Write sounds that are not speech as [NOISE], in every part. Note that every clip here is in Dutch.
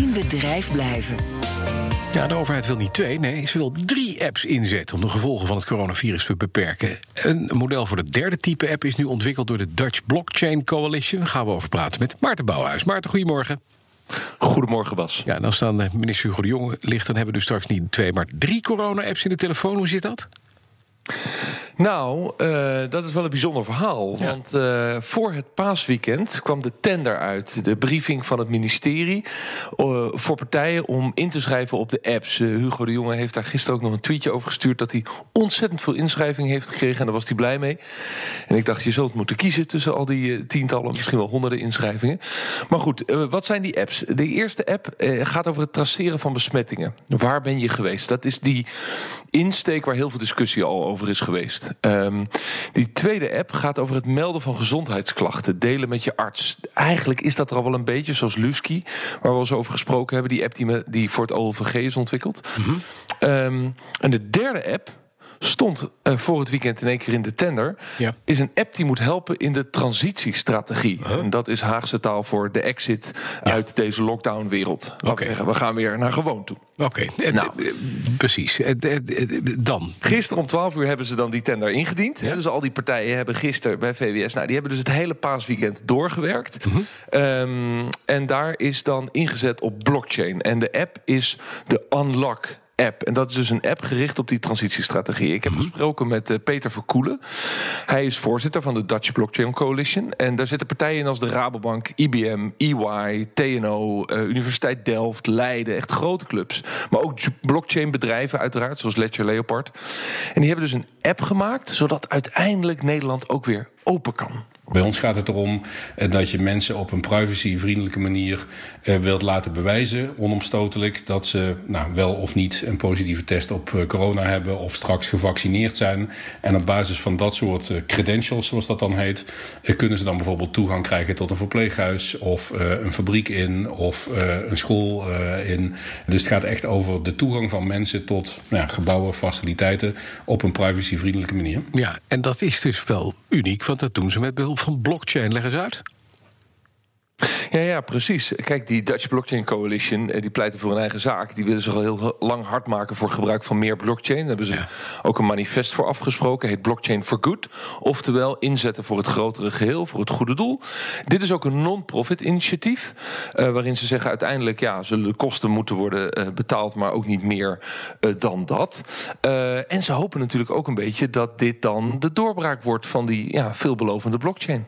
In bedrijf blijven. Ja, de overheid wil niet twee, nee, ze wil drie apps inzetten om de gevolgen van het coronavirus te beperken. Een model voor de derde type app is nu ontwikkeld door de Dutch Blockchain Coalition. Daar gaan we over praten met Maarten Bouwhuis. Maarten, goedemorgen. Goedemorgen, Bas. Ja, en als dan eh, minister Hugo de Jonge ligt, dan hebben we dus straks niet twee, maar drie corona-apps in de telefoon. Hoe zit dat? Nou, uh, dat is wel een bijzonder verhaal. Ja. Want uh, voor het paasweekend kwam de tender uit. De briefing van het ministerie. Uh, voor partijen om in te schrijven op de apps. Hugo de Jonge heeft daar gisteren ook nog een tweetje over gestuurd. dat hij ontzettend veel inschrijvingen heeft gekregen. En daar was hij blij mee. En ik dacht, je zult moeten kiezen tussen al die tientallen, misschien wel honderden inschrijvingen. Maar goed, wat zijn die apps? De eerste app gaat over het traceren van besmettingen. Waar ben je geweest? Dat is die insteek waar heel veel discussie al over is geweest. Um, die tweede app gaat over het melden van gezondheidsklachten. Delen met je arts. Eigenlijk is dat er al wel een beetje zoals Lusky, waar we al eens over gesproken hebben. Die app die, me, die voor het OVG is ontwikkeld. Mm -hmm. um, en de derde app stond uh, voor het weekend in één keer in de tender. Ja. Is een app die moet helpen in de transitiestrategie. Huh? En dat is Haagse taal voor de exit ja. uit deze lockdown-wereld. Okay. We gaan weer naar gewoon toe. Oké, okay. nou, precies. Dan? Gisteren om 12 uur hebben ze dan die tender ingediend. Ja. Dus al die partijen hebben gisteren bij VWS... Nou, die hebben dus het hele paasweekend doorgewerkt. Mm -hmm. um, en daar is dan ingezet op blockchain. En de app is de Unlock app. En dat is dus een app gericht op die transitiestrategie. Ik heb mm-hmm. gesproken met uh, Peter Verkoelen. Hij is voorzitter van de Dutch Blockchain Coalition. En daar zitten partijen in als de Rabobank, IBM, EY, TNO, uh, Universiteit Delft, Leiden. Echt grote clubs. Maar ook blockchain-bedrijven uiteraard, zoals Ledger Leopard. En die hebben dus een app gemaakt... zodat uiteindelijk Nederland ook weer open kan. Bij ons gaat het erom dat je mensen op een privacyvriendelijke manier uh, wilt laten bewijzen, onomstotelijk, dat ze nou, wel of niet een positieve test op uh, corona hebben of straks gevaccineerd zijn. En op basis van dat soort credentials, zoals dat dan heet, kunnen ze dan bijvoorbeeld toegang krijgen tot een verpleeghuis of een fabriek in of een school in. Dus het gaat echt over de toegang van mensen tot nou, gebouwen, faciliteiten op een privacyvriendelijke manier. Ja, en dat is dus wel uniek, want dat doen ze met behulp van blockchain. Leg eens uit. Ja, ja, precies. Kijk, die Dutch Blockchain Coalition, die pleiten voor een eigen zaak. Die willen zich al heel lang hard maken voor gebruik van meer blockchain. Daar hebben ze ja. ook een manifest voor afgesproken. Heet Blockchain for Good. Oftewel inzetten voor het grotere geheel, voor het goede doel. Dit is ook een non-profit initiatief. Uh, waarin ze zeggen uiteindelijk ja, zullen de kosten moeten worden uh, betaald, maar ook niet meer uh, dan dat. en ze hopen natuurlijk ook een beetje dat dit dan de doorbraak wordt van die ja, veelbelovende blockchain.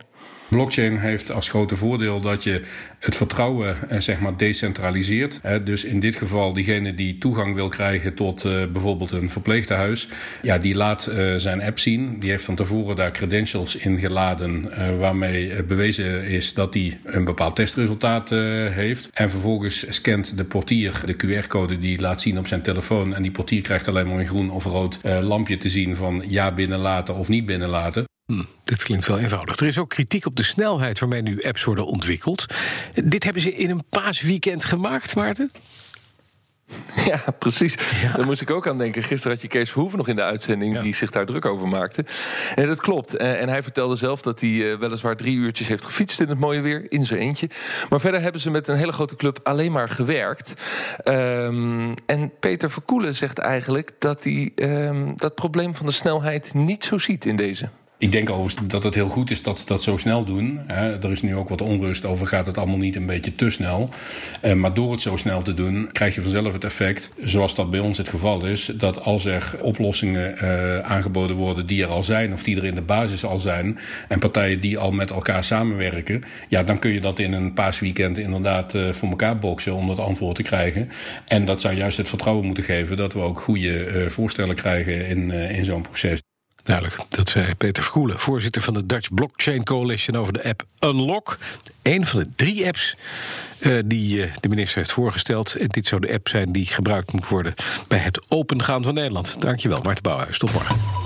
Blockchain heeft als grote voordeel dat je het vertrouwen eh, zeg maar decentraliseert. Dus in dit geval diegene die toegang wil krijgen tot uh, bijvoorbeeld een verpleegtehuis, ja, die laat uh, zijn app zien. Die heeft van tevoren daar credentials in geladen waarmee bewezen is dat hij een bepaald testresultaat heeft. En vervolgens scant de portier de QR-code die laat zien op zijn telefoon. En die portier krijgt alleen maar een groen of rood lampje te zien van ja binnenlaten of niet binnenlaten. Hm, dit klinkt wel eenvoudig. Er is ook kritiek op de snelheid waarmee nu apps worden ontwikkeld. Dit hebben ze in een paasweekend gemaakt, Maarten? [LAUGHS] Ja, precies. Ja. Daar moest ik ook aan denken. Gisteren had je Kees Verhoeven nog in de uitzending... Ja. die zich daar druk over maakte. En dat klopt. En hij vertelde zelf dat hij uh, weliswaar drie uurtjes heeft gefietst... in het mooie weer, in zijn eentje. Maar verder hebben ze met een hele grote club alleen maar gewerkt. Um, en Peter Verkoelen zegt eigenlijk... dat hij um, dat probleem van de snelheid niet zo ziet in deze. Ik denk overigens dat het heel goed is dat ze dat zo snel doen. Er is nu ook wat onrust over, gaat het allemaal niet een beetje te snel. Eh, maar door het zo snel te doen, krijg je vanzelf het effect, zoals dat bij ons het geval is, dat als er oplossingen uh, aangeboden worden die er al zijn, of die er in de basis al zijn, en partijen die al met elkaar samenwerken, ja, dan kun je dat in een paasweekend inderdaad uh, voor elkaar boksen om dat antwoord te krijgen. En dat zou juist het vertrouwen moeten geven dat we ook goede voorstellen krijgen in, in zo'n proces. Duidelijk, dat zei Peter Verkoelen, voorzitter van de Dutch Blockchain Coalition over de app Unlock. Een van de drie apps uh, die uh, de minister heeft voorgesteld. En dit zou de app zijn die gebruikt moet worden bij het opengaan van Nederland. Dankjewel, Maarten Bouwhuis. Tot morgen.